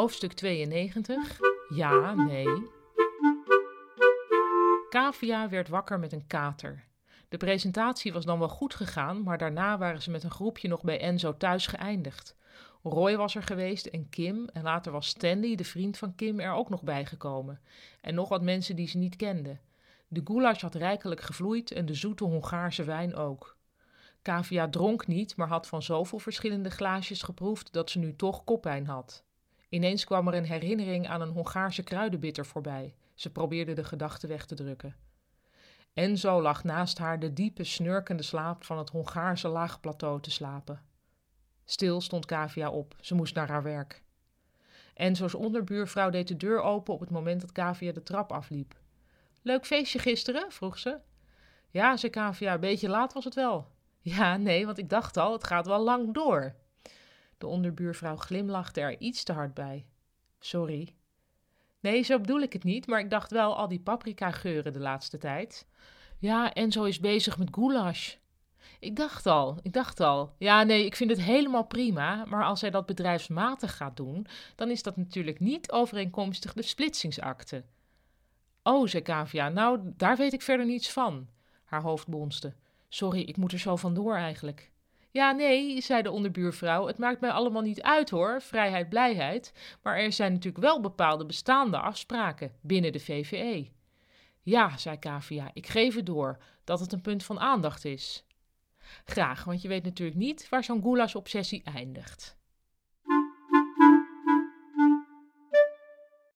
Hoofdstuk 92. Ja, nee. Kavia werd wakker met een kater. De presentatie was dan wel goed gegaan, maar daarna waren ze met een groepje nog bij Enzo thuis geëindigd. Roy was er geweest en Kim, en later was Stanley, de vriend van Kim, er ook nog bijgekomen. En nog wat mensen die ze niet kenden. De goulash had rijkelijk gevloeid en de zoete Hongaarse wijn ook. Kavia dronk niet, maar had van zoveel verschillende glaasjes geproefd dat ze nu toch koppijn had. Ineens kwam er een herinnering aan een Hongaarse kruidenbitter voorbij. Ze probeerde de gedachte weg te drukken. Enzo lag naast haar de diepe, snurkende slaap van het Hongaarse laagplateau te slapen. Stil stond Kavia op. Ze moest naar haar werk. Enzo's onderbuurvrouw deed de deur open op het moment dat Kavia de trap afliep. Leuk feestje gisteren? vroeg ze. Ja, zei Kavia, een beetje laat was het wel. Ja, nee, want ik dacht al, het gaat wel lang door. De onderbuurvrouw glimlachte er iets te hard bij. Sorry. Nee, zo bedoel ik het niet, maar ik dacht wel al die paprika geuren de laatste tijd. Ja, Enzo is bezig met goulash. Ik dacht al, ik dacht al. Ja, nee, ik vind het helemaal prima, maar als hij dat bedrijfsmatig gaat doen, dan is dat natuurlijk niet overeenkomstig de splitsingsakte. Oh, zei Kavia, nou, daar weet ik verder niets van. Haar hoofd bonste. Sorry, ik moet er zo vandoor eigenlijk. Ja, nee, zei de onderbuurvrouw, het maakt mij allemaal niet uit hoor, vrijheid, blijheid, maar er zijn natuurlijk wel bepaalde bestaande afspraken binnen de VVE. Ja, zei Kavia, ik geef het door, dat het een punt van aandacht is. Graag, want je weet natuurlijk niet waar zo'n goulash-obsessie eindigt.